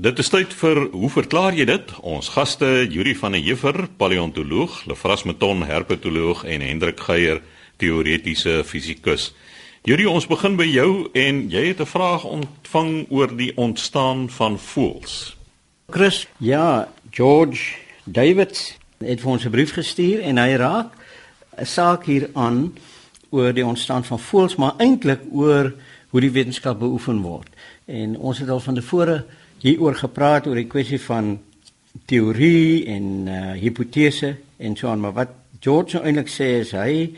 Dit is tyd vir hoe verklaar jy dit? Ons gaste, Yuri van der Heever, paleontoloog, Lefras Meton, herpetoloog en Hendrik Geier, teoretiese fisikus. Yuri, ons begin by jou en jy het 'n vraag ontvang oor die ontstaan van voëls. Chris, ja, George David het vir ons 'n brief gestuur en hy raak 'n saak hier aan oor die ontstaan van voëls, maar eintlik oor hoe die wetenskap beoefen word. En ons het al van tevore hieroor gepraat oor die kwessie van teorie en uh, hipotese en so aan maar wat George nou eintlik sê is hy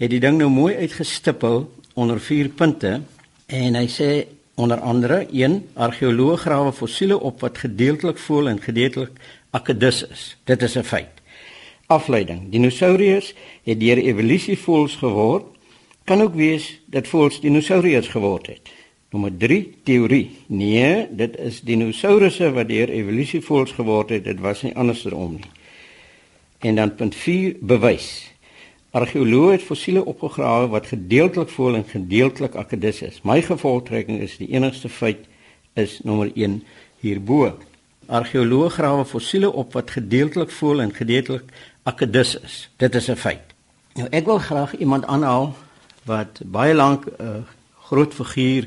het die ding nou mooi uitgestippel onder vier punte en hy sê onder andere 1 argeoloë grawe fossiele op wat gedeeltelik voel en gedeeltelik akedus is. Dit is 'n feit. Afleiding. Dinosourus het deur evolusie voels geword. Kan ook wees dat voels dinosourus geword het Nommer 3 teorie. Nee, dit is dinosourusse wat deur evolusie voels geword het. Dit was nie andersom nie. En dan punt 4 bewys. Argeoloë het fossiele opgegrawe wat gedeeltelik voel en gedeeltelik akedus is. My gevolgtrekking is die enigste feit is nommer 1 hierbo. Argeoloë grawe fossiele op wat gedeeltelik voel en gedeeltelik akedus is. Dit is 'n feit. Nou ek wil graag iemand aanhaal wat baie lank 'n uh, groot figuur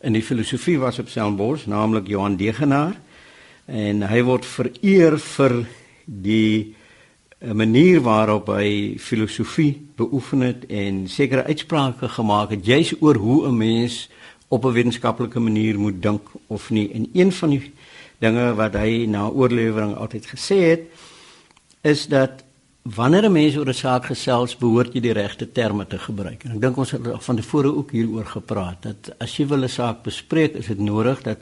in die filosofie was op Stellenbosch, naamlik Johan Degenaar. En hy word vereer vir die eh, manier waarop hy filosofie beoefen het en sekere uitsprake gemaak het juis oor hoe 'n mens op 'n wetenskaplike manier moet dink of nie. En een van die dinge wat hy na oorlewering altyd gesê het is dat wanneer 'n mens oor 'n saak gesels, behoort jy die regte terme te gebruik. En ek dink ons het van tevore ook hieroor gepraat dat as jy wil 'n saak bespreek, is dit nodig dat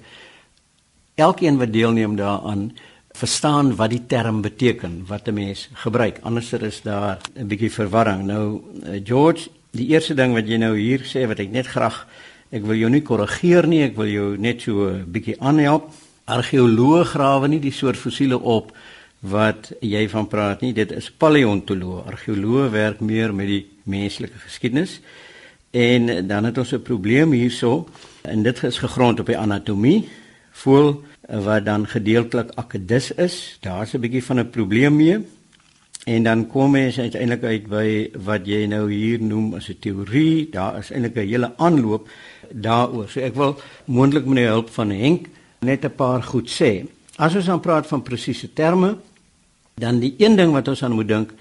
elkeen wat deelneem daaraan verstaan wat die term beteken wat 'n mens gebruik. Anders is daar 'n bietjie verwarring. Nou eh, George, die eerste ding wat jy nou hier sê wat ek net graag ek wil jou nie korrigeer nie, ek wil jou net so 'n bietjie aanhelp. Argeoloë grawe nie die soort fossiele op wat jy van praat nie. Dit is paleontoloog argeoloog werk meer met die menslike geskiedenis. En dan het ons 'n probleem hierso. En dit is gegrond op die anatomie voel wat dan gedeeltelik akedus is. Daar's 'n bietjie van 'n probleem mee. En dan kom ons uiteindelik uit by wat jy nou hier noem as 'n teorie. Daar is eintlik 'n hele aanloop daaroor. So ek wil moontlik met die hulp van Henk net 'n paar goed sê. As ons dan praat van presiese terme, dan die een ding wat ons aan moet dink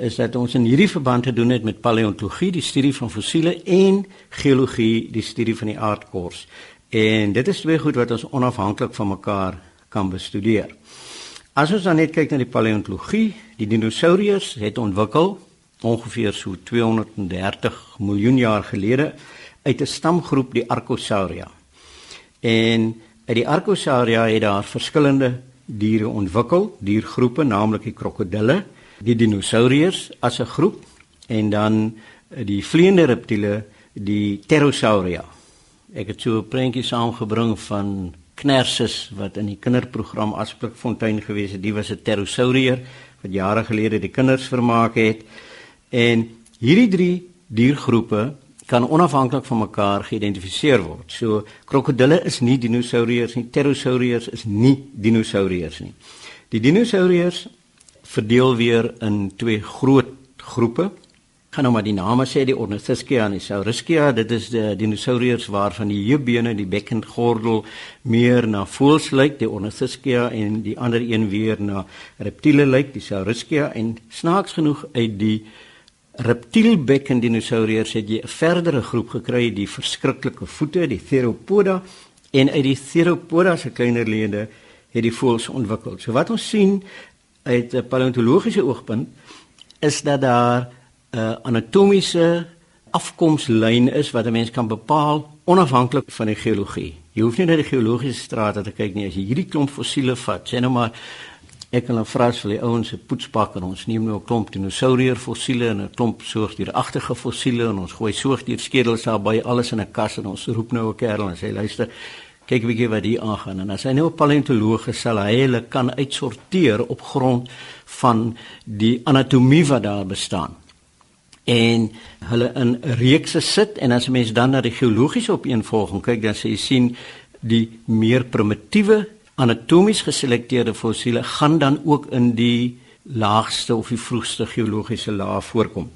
is dat ons in hierdie verband te doen het met paleontologie, die studie van fossiele en geologie, die studie van die aardkors. En dit is twee goed wat ons onafhanklik van mekaar kan bestudeer. As ons dan net kyk na die paleontologie, die dinosourus het ontwikkel ongeveer so 230 miljoen jaar gelede uit 'n stamgroep die Archosauria. En Uit die Archosauria het daar verskillende diere ontwikkel, diergroepe, naamlik die krokodille, die dinosourus as 'n groep en dan die vleiende reptiele, die pterosauria. Ek het so 'n prentjie saamgebring van Knersus wat in die kinderprogram Asplikfontein gewees het. Die was 'n pterosaurier wat jare gelede die kinders vermaak het. En hierdie drie diergroepe kan onafhanklik van mekaar geïdentifiseer word. So krokodille is nie dinosourus nie, pterosauriërs is nie dinosourus nie. Die dinosourus verdeel weer in twee groot groepe. Gaan nou maar die name sê die Ornithischia en die Saurisschia. Dit is die dinosourus waarvan die heupbene, die bekkengordel meer na voëls lyk, die Ornithischia en die ander een weer na reptiele lyk, die Saurisschia en snaaks genoeg uit die reptielbekken dinosourus het jy 'n verdere groep gekry die verskriklike voete die theropoda en uit die theropoda se kleiner lede het die voëls ontwikkel. So wat ons sien uit 'n paleontologiese oogpunt is dat daar 'n uh, anatomiese afkomslyn is wat 'n mens kan bepaal onafhanklik van die geologie. Jy hoef nie na die geologiese strate te kyk nie as jy hierdie klomp fossiele vat. Sê nou maar Ek en 'n vras vir die ouens se poetspak en ons neem nou 'n klomp dinosourier fossiele en 'n klomp soogdieragtige fossiele en ons gooi soogdierskedels daar by alles in 'n kas en ons roep nou 'n kerel en sê luister kyk 'n bietjie wat hier aangaan. En as hy nou 'n paleontoloog is sal hy hulle kan uitsorteer op grond van die anatomie wat daar bestaan. En hulle in reekse sit en as 'n mens dan na die geologiese opeenvolging kyk dan sê jy sien die meer primitiewe anatomies geselekteerde fossiele gaan dan ook in die laagste of die vroegste geologiese laag voorkom.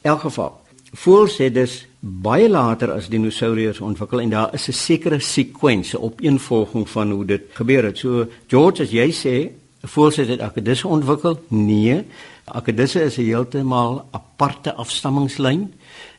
In elk geval, voels het dus baie later as dinosourus ontwikkel en daar is 'n sekere sekwensie op opeenvolging van hoe dit gebeur het. So George as jy sê, voels het dit akkedisse ontwikkel? Nee. Akkedisse is 'n heeltemal aparte afstammingslyn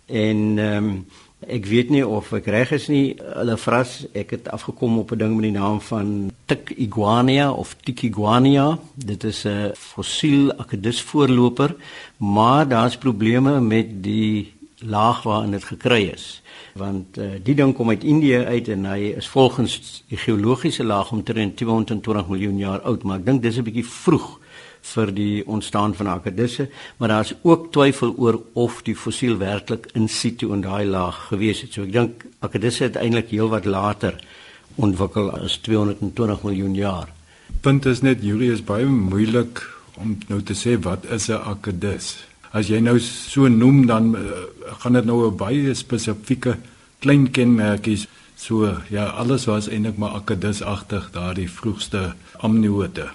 en ehm um, Ek weet nie of ek reg is nie. Hulle vras, ek het afgekom op 'n ding met die naam van Tik iguania of Tik iguania. Dit is 'n fossiel akedus voorloper, maar daar's probleme met die laag waarin dit gekry is. Want uh, die ding kom uit Indië uit en hy is volgens die geologiese laag omtrent 220 miljoen jaar oud, maar ek dink dis 'n bietjie vroeg vir die ontstaan van akedisse, maar daar's ook twyfel oor of die fossiel werklik in situ in daai laag gewees het. So ek dink akedisse het eintlik heelwat later ontwikkel as 220 miljoen jaar. Punt is net Julius baie moeilik om nou te sê wat is 'n akedis. As jy nou so noem dan uh, gaan dit nou 'n baie spesifieke klein kenmerkies so ja alles was eintlik maar akedisagtig daardie vroegste amniote.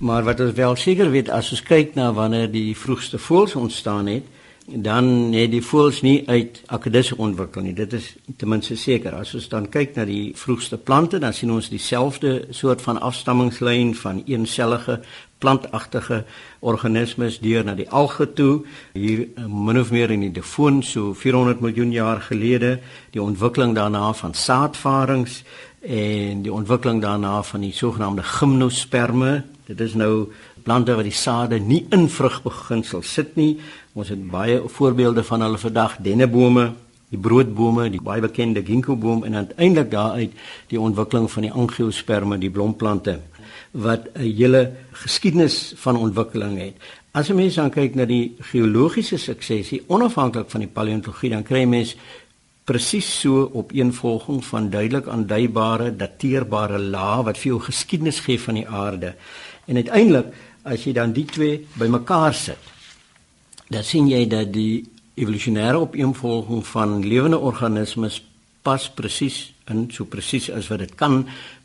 Maar wat ons wel seker weet as ons kyk na wanneer die vroegste voëls ontstaan het, dan het die voëls nie uit akedisse ontwikkel nie. Dit is ten minste seker. As ons dan kyk na die vroegste plante, dan sien ons dieselfde soort van afstammingslyn van eensellige plantagtige organismes deur na die alge toe hier eh, min of meer in die Devon so 400 miljoen jaar gelede die ontwikkeling daarna van saadvarings en die ontwikkeling daarna van die sogenaamde gimnosperme Dit is nou plante wat die sade nie in vrugbeginsel sit nie. Ons het baie voorbeelde van hulle vandag, dennebome, die broodbome, die baie bekende ginkgoboom en uiteindelik daaruit die ontwikkeling van die angiosperme, die blomplante wat 'n hele geskiedenis van ontwikkeling het. As 'n mens dan kyk na die geologiese suksesie onafhanklik van die paleontologie, dan kry jy mens presies so op een volging van duidelik aanduibare dateerbare lae wat vir jou geskiedenis gee van die aarde. En uiteindelik as jy dan die twee bymekaar sit, dan sien jy dat die evolusionêre opeenvolging van lewende organismes pas presies in so presies as wat dit kan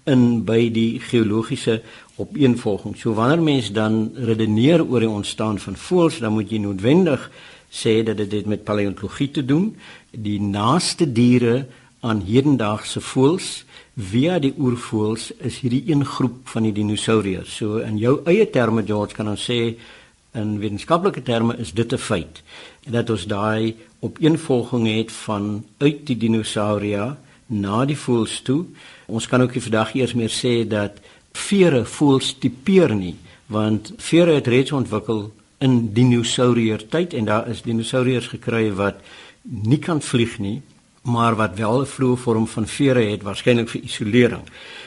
in by die geologiese opeenvolging. So wanneer mens dan redeneer oor die ontstaan van voëls, dan moet jy noodwendig sê dat dit met paleontologie te doen. Die naaste diere aan hedendaagse voëls via die oervoëls is hierdie een groep van die dinosourus. So in jou eie terme George kan ons sê in wetenskaplike terme is dit 'n feit dat ons daai opeenvolging het van uit die dinosauria na die voëls toe. Ons kan ook vandag eers meer sê dat vere voëls tipeer nie want vere het reeds ontwikkel in dinosourier tyd en daar is dinosouriërs gekry wat nie kan vlieg nie maar wat wel 'n vroeë vorm van vere het waarskynlik vir isolering.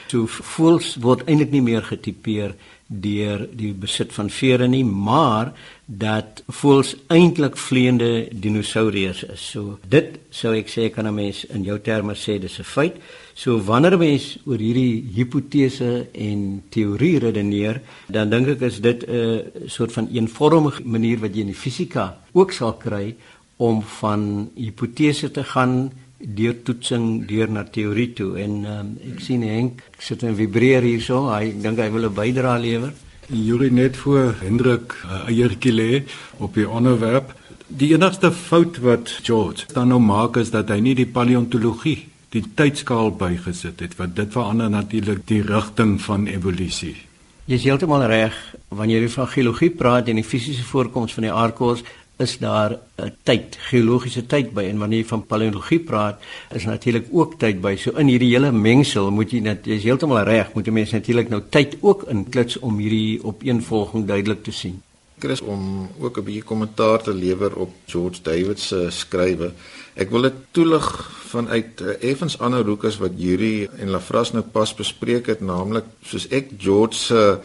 So voels word eintlik nie meer getipeer deur die besit van vere nie, maar dat voels eintlik vleiende dinosourus is. So dit sou ek sê kan 'n mens in jou terme sê dis 'n feit. So wanneer mens oor hierdie hipotese en teorie redeneer, dan dink ek is dit 'n soort van eenvormige manier wat jy in die fisika ook sal kry om van hipotese te gaan deur toetsing deur na teorie toe. En um, ek sien Henk sit en vibreer hierso. Hy dink hy wil 'n bydrae lewer. Julie net voor Hendrik uh, eiertjie lê op die onderwerp. Die enigste fout wat George dan nou maak is dat hy nie die paleontologie die tydskaal bygesit het want dit verander natuurlik die rigting van evolusie Jy is heeltemal reg. Wanneer jy van geologie praat en die fisiese voorkoms van die aardkors is daar 'n tyd, geologiese tyd by en wanneer jy van paleontologie praat, is natuurlik ook tyd by. So in hierdie hele mengsel moet jy net jy is heeltemal reg, moet 'n mens natuurlik nou tyd ook inklits om hierdie opeenvolging duidelik te sien. Chris om ook 'n bietjie kommentaar te lewer op George David se skrywe. Ek wil dit toelig vanuit 'n uh, effens ander hoek as wat Yuri en Lafras nou pas bespreek het, naamlik soos ek George se uh,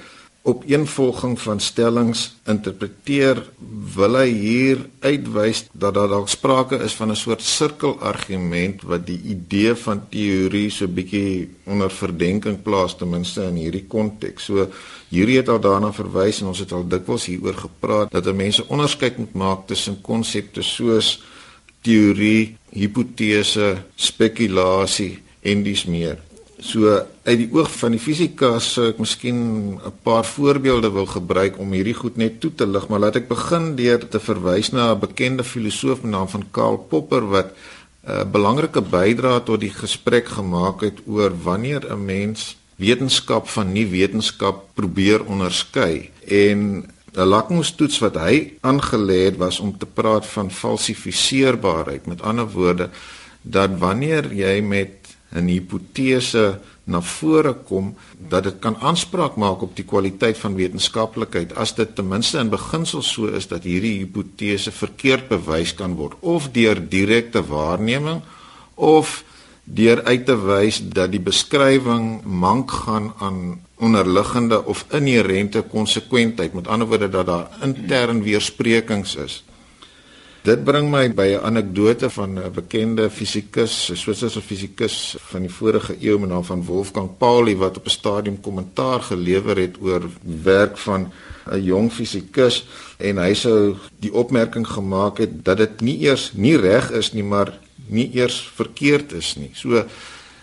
opeenvolging van stellings interpreteer, wil hy hier uitwys dat daar dalk sprake is van 'n soort sirkelargument wat die idee van teorie so bietjie onder verdenking plaas ten minste in hierdie konteks. So hierdie het al daarna verwys en ons het al dikwels hieroor gepraat dat mense onderskeid moet maak tussen konsepte soos teorie, hipotese, spekulasie en dis meer. So uit die oog van die fisika sou ek miskien 'n paar voorbeelde wil gebruik om hierdie goed net toe te lig, maar laat ek begin deur te verwys na 'n bekende filosoof met naam van Karl Popper wat 'n uh, belangrike bydrae tot die gesprek gemaak het oor wanneer 'n mens wetenskap van nie wetenskap probeer onderskei. En 'n lakmoestoets wat hy aangelê het was om te praat van falsifiseerbaarheid met ander woorde dat wanneer jy met 'n hipotese na vore kom dat dit kan aanspraak maak op die kwaliteit van wetenskaplikheid as dit ten minste in beginsel so is dat hierdie hipotese verkeerd bewys kan word of deur direkte waarneming of deur uit te wys dat die beskrywing mank gaan aan onderliggende of inherente konsekwentheid. Met ander woorde dat daar intern weersprekings is Dit bring my by 'n anekdote van 'n bekende fisikus, 'n Switserse fisikus van die vorige eeu met naam van Wolfgang Pauli wat op 'n stadium kommentaar gelewer het oor werk van 'n jong fisikus en hy sou die opmerking gemaak het dat dit nie eers nie reg is nie, maar nie eers verkeerd is nie. So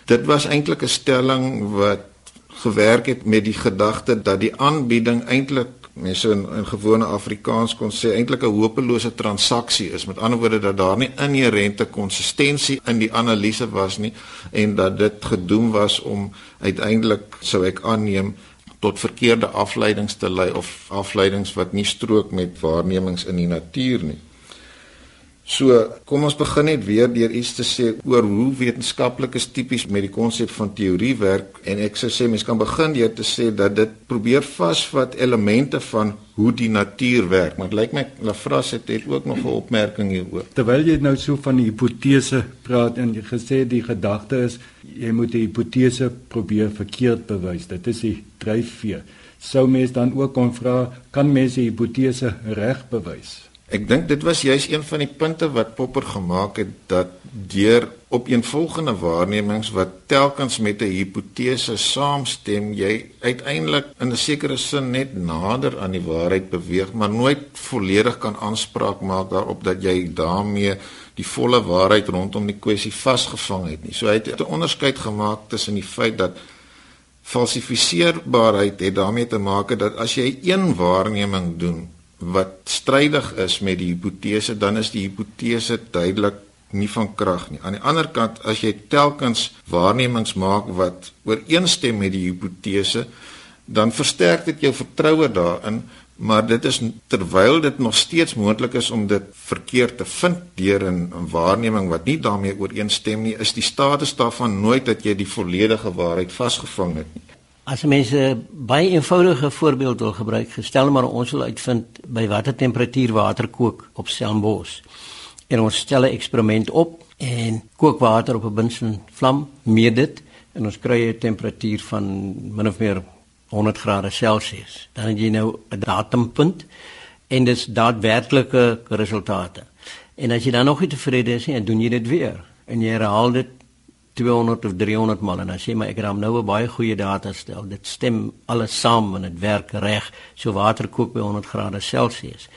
dit was eintlik 'n stelling wat gewerk het met die gedagte dat die aanbieding eintlik mense in, in gewone Afrikaans kon sê eintlik 'n hopelose transaksie is. Met ander woorde dat daar nie inherente konsistensie in die analise was nie en dat dit gedoem was om uiteindelik sou ek aanneem tot verkeerde afleidings te lei of afleidings wat nie strook met waarnemings in die natuur nie. So, kom ons begin net weer deur iets te sê oor hoe wetenskaplikes tipies met die konsep van teorie werk en ek sou sê mens kan begin deur te sê dat dit probeer vasvat elemente van hoe die natuur werk. Maar dit lyk my Lafras het het ook nog 'n opmerking hieroor. Terwyl jy nou so van die hipotese praat en jy gesê die gedagte is jy moet die hipotese probeer verkeerd bewys. Dit is die dryfveer. Sou mens dan ook kon vra kan mens die hipotese reg bewys? Ek dink dit was juis een van die punte wat Popper gemaak het dat deur opeenvolgende waarnemings wat telkens met 'n hipotese saamstem, jy uiteindelik in 'n sekere sin net nader aan die waarheid beweeg, maar nooit volledig kan aanspraak maak daarop dat jy daarmee die volle waarheid rondom die kwessie vasgevang het nie. So hy het 'n onderskeid gemaak tussen die feit dat falsifiseerbaarheid het daarmee te maak dat as jy een waarneming doen wat strydig is met die hipotese, dan is die hipotese duidelik nie van krag nie. Aan die ander kant, as jy telkens waarnemings maak wat ooreenstem met die hipotese, dan versterk dit jou vertroue daarin, maar dit is terwyl dit nog steeds moontlik is om dit verkeerd te vind deur 'n waarneming wat nie daarmee ooreenstem nie, is die status daarvan nooit dat jy die volledige waarheid vasgevang het nie. As mense baie eenvoudige voorbeeld wil gebruik, gestel maar ons wil uitvind by watter temperatuur water kook op Stellenbosch. En ons stel 'n eksperiment op en kook water op 'n bunsen vlam, meet dit en ons kry 'n temperatuur van min of meer 100 grade Celsius. Dan het jy nou 'n datumpunt en dis daadwerklike resultate. En as jy dan nog nie tevrede is nie, dan doen jy dit weer en jy herhaal dit 200 of 300 mal en dan sê my ek het nou 'n baie goeie data stel. Dit stem alles saam en dit werk reg. So water kook by 100 grade Celsius.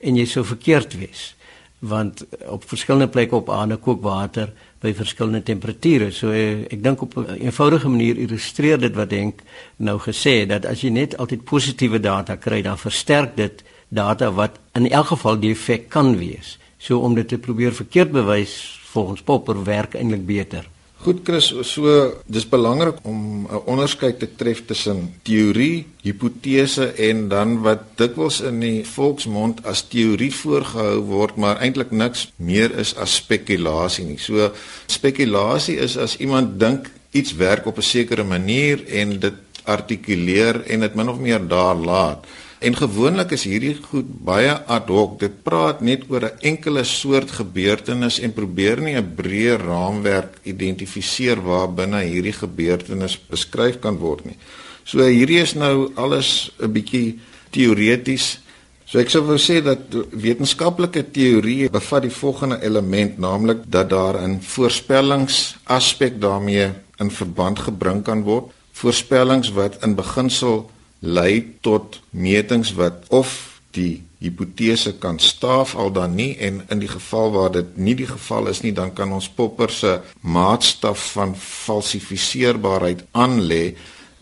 En jy sou verkeerd wees want op verskillende plekke op aarde kook water by verskillende temperature. So eh, ek dink op 'n eenvoudige manier illustreer dit wat denk nou gesê dat as jy net altyd positiewe data kry, dan versterk dit data wat in elk geval die effek kan wees. So om dit te probeer verkeerd bewys volgens Popper werk eintlik beter. Goed Chris, so dis belangrik om 'n onderskeid te tref tussen teorie, hipotese en dan wat dikwels in die volksmond as teorie voorgehou word, maar eintlik niks meer is as spekulasie nie. So spekulasie is as iemand dink iets werk op 'n sekere manier en dit artikuleer en dit min of meer daar laat. En gewoonlik is hierdie goed baie ad hoc. Dit praat net oor 'n enkele soort gebeurtenis en probeer nie 'n breë raamwerk identifiseer waar binne hierdie gebeurtenis beskryf kan word nie. So hierdie is nou alles 'n bietjie teoreties. So ek sou wou sê dat wetenskaplike teorie bevat die volgende element, naamlik dat daar 'n voorspellingsaspek daarmee in verband gebring kan word. Voorspellings wat in beginsel lei tot metings wat of die hipotese kan staaf al dan nie en in die geval waar dit nie die geval is nie dan kan ons Popper se maatstaf van falsifiseerbaarheid aanlê.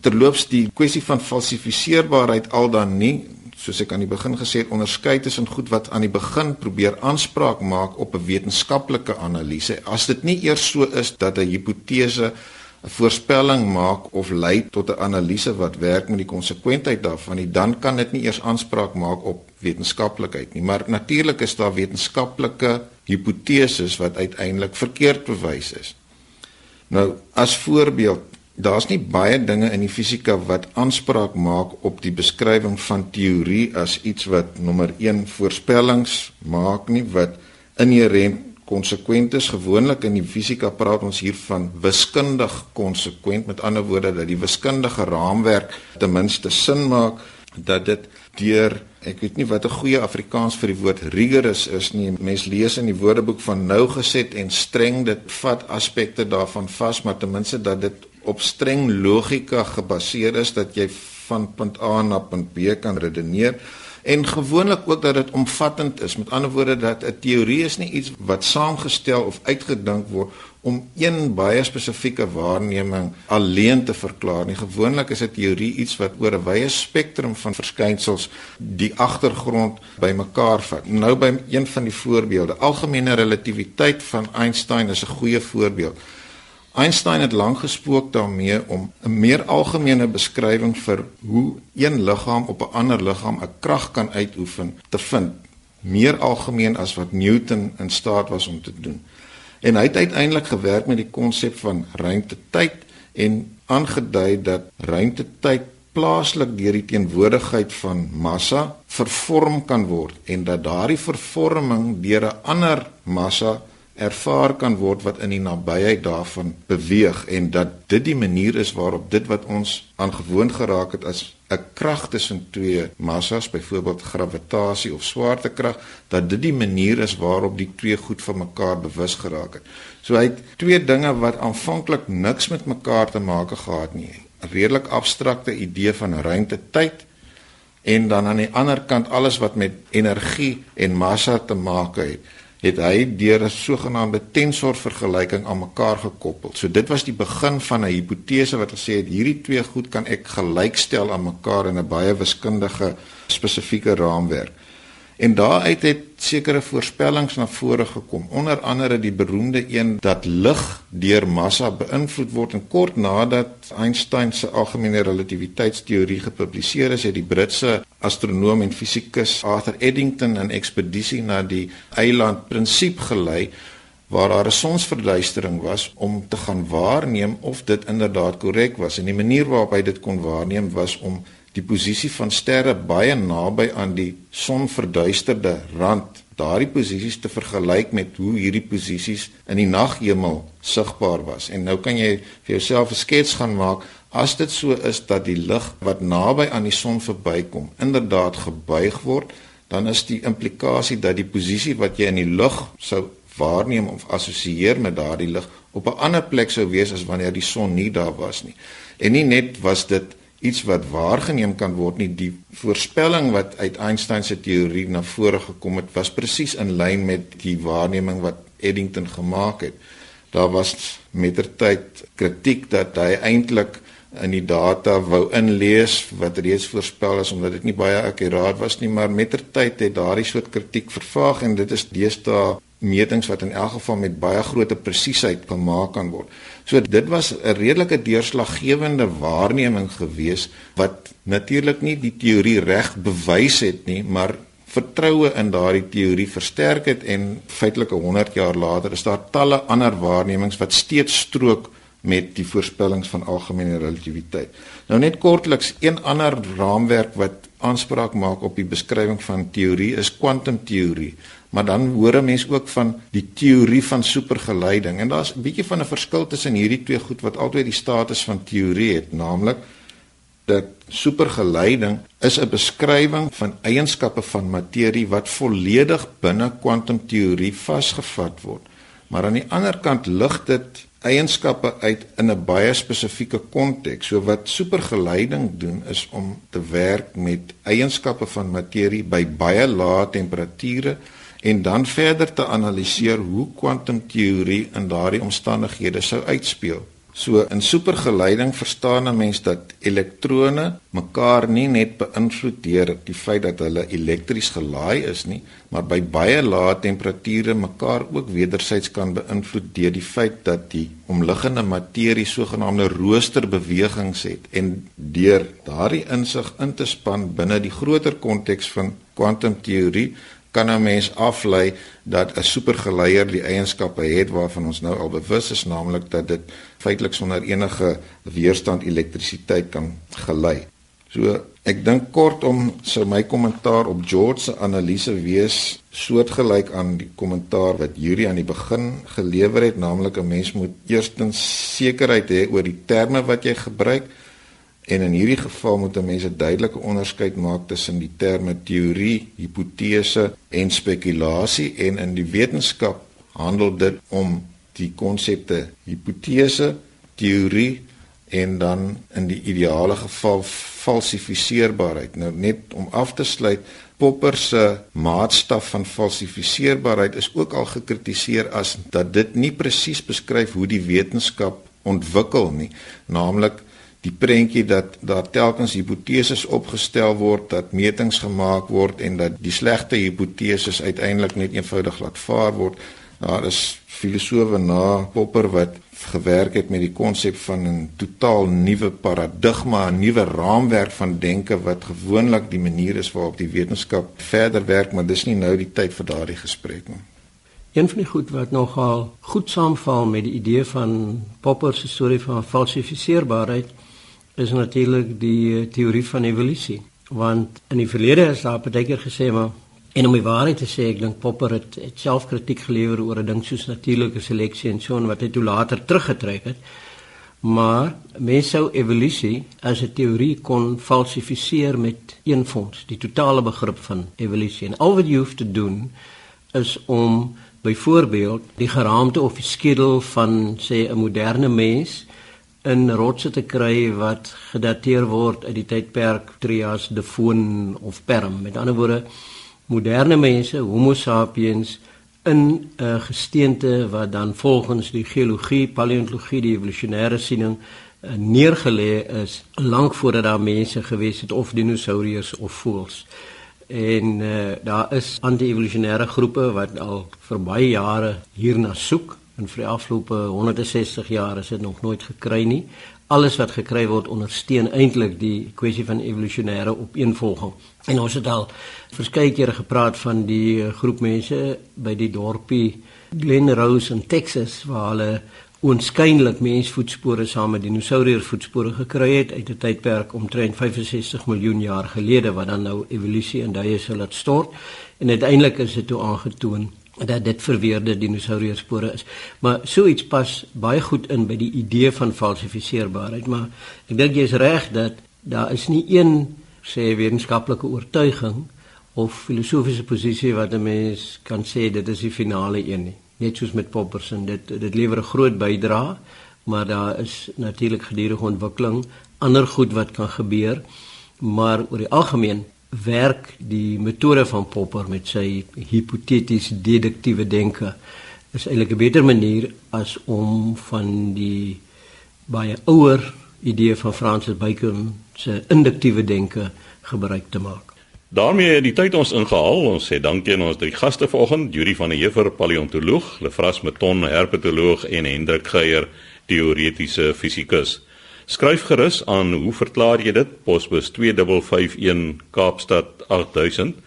Terloops die kwessie van falsifiseerbaarheid al dan nie soos ek aan die begin gesê het onderskei tussen goed wat aan die begin probeer aanspraak maak op 'n wetenskaplike analise. As dit nie eers so is dat 'n hipotese 'n voorspelling maak of lei tot 'n analise wat werk met die konsekwentheid daarvan, nie, dan kan dit nie eers aanspraak maak op wetenskaplikheid nie. Maar natuurlik is daar wetenskaplike hipoteses wat uiteindelik verkeerd bewys is. Nou, as voorbeeld, daar's nie baie dinge in die fisika wat aanspraak maak op die beskrywing van teorie as iets wat nommer 1 voorspellings maak nie wat inherënt konsekwent is. Gewoonlik in die fisika praat ons hier van wiskundig konsekwent, met ander woorde dat die wiskundige raamwerk ten minste sin maak dat dit deur ek weet nie wat 'n goeie Afrikaans vir die woord rigorous is nie. Mens lees in die woordeboek van nougeset en streng dit vat aspekte daarvan vas, maar ten minste dat dit op streng logika gebaseer is dat jy van punt A na punt B kan redeneer en gewoonlik ook dat dit omvattend is. Met ander woorde dat 'n teorie is nie iets wat saamgestel of uitgedink word om een baie spesifieke waarneming alleen te verklaar nie. Gewoonlik is 'n teorie iets wat oor 'n wye spektrum van verskynsels die agtergrond bymekaar vat. Nou by een van die voorbeelde, algemene relativiteit van Einstein is 'n goeie voorbeeld. Einstein het lank gespook daarmee om 'n meer algemene beskrywing vir hoe een liggaam op 'n ander liggaam 'n krag kan uitoefen te vind, meer algemeen as wat Newton in staat was om te doen. En hy het uiteindelik gewerk met die konsep van ruimtetyd en aangedui dat ruimtetyd plaaslik deur die teenwoordigheid van massa vervorm kan word en dat daardie vervorming deur 'n ander massa ervaar kan word wat in die nabyheid daarvan beweeg en dat dit die manier is waarop dit wat ons aangewoon geraak het as 'n krag tussen twee massas byvoorbeeld gravitasie of swaartekrag dat dit die manier is waarop die twee goed van mekaar bewus geraak het. So hy het twee dinge wat aanvanklik niks met mekaar te maak gehad nie. 'n Redelik abstrakte idee van ruimte-tyd en dan aan die ander kant alles wat met energie en massa te maak het het hy deur 'n sogenaamde tensor vergelyking aan mekaar gekoppel. So dit was die begin van 'n hipotese wat gesê het hierdie twee goed kan ek gelykstel aan mekaar in 'n baie wiskundige spesifieke raamwerk. En daaruit het sekere voorspellings na vore gekom. Onder andere die beroemde een dat lig deur massa beïnvloed word en kort nadat Einstein se algemene relativiteitsteorie gepubliseer is, het die Britse astronoom en fisikus Arthur Eddington 'n ekspedisie na die eiland Prinsip gelei waar daar 'n sonsverduistering was om te gaan waarneem of dit inderdaad korrek was. En die manier waarop hy dit kon waarneem was om die posisie van sterre baie naby aan die sonverduisterde rand daardie posisies te vergelyk met hoe hierdie posisies in die naghemel sigbaar was. En nou kan jy vir jouself 'n skets gaan maak as dit so is dat die lig wat naby aan die son verbykom inderdaad gebuig word dan is die implikasie dat die posisie wat jy in die lug sou waarneem of assosieer met daardie lig op 'n ander plek sou wees as wanneer die son nie daar was nie. En nie net was dit iets wat waargeneem kan word nie. Die voorspelling wat uit Einstein se teorie na vore gekom het was presies in lyn met die waarneming wat Eddington gemaak het. Daar was mettertyd kritiek dat hy eintlik in die data wou inlees wat reeds voorspel is omdat dit nie baie akkuraat was nie maar mettertyd het daardie soort kritiek vervaag en dit is deesdae metings wat in elk geval met baie groot presisieheid gemaak kan word. So dit was 'n redelike deurslaggewende waarneming gewees wat natuurlik nie die teorie reg bewys het nie, maar vertroue in daardie teorie versterk het en feitelik 100 jaar later is daar talle ander waarnemings wat steeds strook met die voorspellings van algemene relativiteit. Nou net kortliks een ander raamwerk wat aanspraak maak op die beskrywing van teorie is kwantumteorie maar dan hoor 'n mens ook van die teorie van supergeleiding en daar's 'n bietjie van 'n verskil tussen hierdie twee goed wat altyd die status van teorie het, naamlik dat supergeleiding is 'n beskrywing van eienskappe van materie wat volledig binne kwantumteorie vasgevat word. Maar aan die ander kant lig dit eienskappe uit in 'n baie spesifieke konteks. So wat supergeleiding doen is om te werk met eienskappe van materie by baie lae temperature en dan verder te analiseer hoe kwantumteorie in daardie omstandighede sou uitspeel. So in supergeleiding verstaan 'n mens dat elektrone mekaar nie net beïnvloed deur die feit dat hulle elektries gelaai is nie, maar by baie lae temperature mekaar ook wederzijds kan beïnvloed deur die feit dat die omliggende materie sogenaamde roosterbewegings het en deur daardie insig in te span binne die groter konteks van kwantumteorie kan 'n mens aflei dat 'n supergeleier die eienskappe het waarvan ons nou al bewus is, naamlik dat dit feitelik sonder enige weerstand elektrisiteit kan gelei. So ek dink kortom sou my kommentaar op George se analise wees soortgelyk aan die kommentaar wat Yuri aan die begin gelewer het, naamlik 'n mens moet eerstens sekerheid hê oor die terme wat jy gebruik En in hierdie geval moet mense duidelike onderskeid maak tussen die terme teorie, hipotese en spekulasie en in die wetenskap handel dit om die konsepte hipotese, teorie en dan in die ideale geval falsifiseerbaarheid. Nou net om af te sluit, Popper se maatstaf van falsifiseerbaarheid is ook al gekritiseer as dat dit nie presies beskryf hoe die wetenskap ontwikkel nie, naamlik die prentjie dat daar telkens hipoteses opgestel word, dat metings gemaak word en dat die slegte hipoteses uiteindelik net eenvoudig laat vaar word. Daar is filosowe na Popper wat gewerk het met die konsep van 'n totaal nuwe paradigma, 'n nuwe raamwerk van denke wat gewoonlik die manier is waarop die wetenskap verder werk, maar dis nie nou die tyd vir daardie gesprek nie. Een van die goed wat nogal goed saamval met die idee van Popper se storie van falsifiseerbaarheid is natuurlik die eh, teorie van evolusie. Want in die verlede is daar baie keer gesê maar en om die waarheid te sê, ek dink Popper het, het self kritiek gelewer oor 'n ding soos natuurlike seleksie en so en wat hy toe later teruggetrek het. Maar mens sou evolusie as 'n teorie kon falsifiseer met een fonds, die totale begrip van evolusie. En al wat jy hoef te doen is om byvoorbeeld die geraamte of die skedel van sê 'n moderne mens in rotse te kry wat gedateer word uit die tydperk Trias, Devon of Perm. Met ander woorde, moderne mense, Homo sapiens in 'n uh, gesteente wat dan volgens die geologie, paleontologie, die evolusionêre siening uh, neergelê is lank voordat daar mense gewees het of dinosouriërs of voëls. En uh, daar is anti-evolusionêre groepe wat al vir baie jare hierna soek En vir die afgelope 160 jaar is dit nog nooit gekry nie. Alles wat gekry word ondersteun eintlik die kwessie van evolusionêre opeenvolging. En ons het al verskeie kere gepraat van die groep mense by die dorpie Glen Rose in Texas waar hulle oënskynlik mensvoetspore saam met dinosouriervoetspore gekry het uit 'n tydperk omtrent 65 miljoen jaar gelede wat dan nou evolusie in duie sou laat stort en uiteindelik is dit toe aangetoon dat dit verweerde dinosourierspore is. Maar so iets pas baie goed in by die idee van falsifiseerbaarheid, maar ek dink jy is reg dat daar is nie een sê wetenskaplike oortuiging of filosofiese posisie wat 'n mens kan sê dit is die finale een nie. Net soos met Popperson, dit dit lewer 'n groot bydrae, maar daar is natuurlik gedurende ontwikkeling ander goed wat kan gebeur, maar oor die algemeen werk die metode van Popper met sy hipoteties deduktiewe denke is eintlik 'n beter manier as om van die baie ouer idee van Francis Bacon se induktiewe denke gebruik te maak. daarmee het die tyd ons ingehaal. Ons sê dankie aan ons drie gaste vanoggend, Yuri van der Heever, paleontoloog, Lefras Meton, herpetoloog en Hendrik Geier, teoretiese fisikus. Skryf gerus aan hoe verklaar jy dit? Posbus 2551 Kaapstad 8000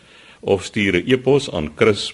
of stuur 'n e-pos aan chris@rsg.co.za.